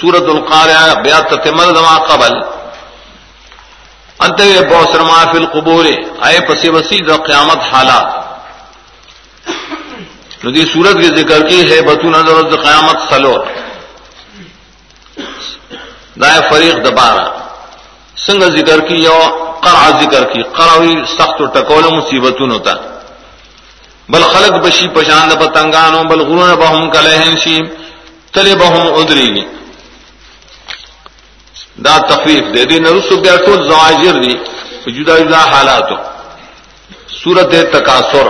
سورت القارع بیات تتمر دما قبل. انت بوسر ما فی القبور اے پسی وسی دا قیامت حالات. ندی سورت کی ذکر کی ہے بتو نظر قیامت سلور. دائے فریق دبارہ سنگ ذکر کی یو قرع ذکر کی قرعوی سخت و ٹکول مصیبتون ہوتا بل خلق بشی پشاند پتنگانو بل غرون بہم کلہن شی تلے بہم ادری گی دا تخفیف دے دی نرسو بیا ټول زواجر دی جدا جدا حالاتو. سورت تکاثر.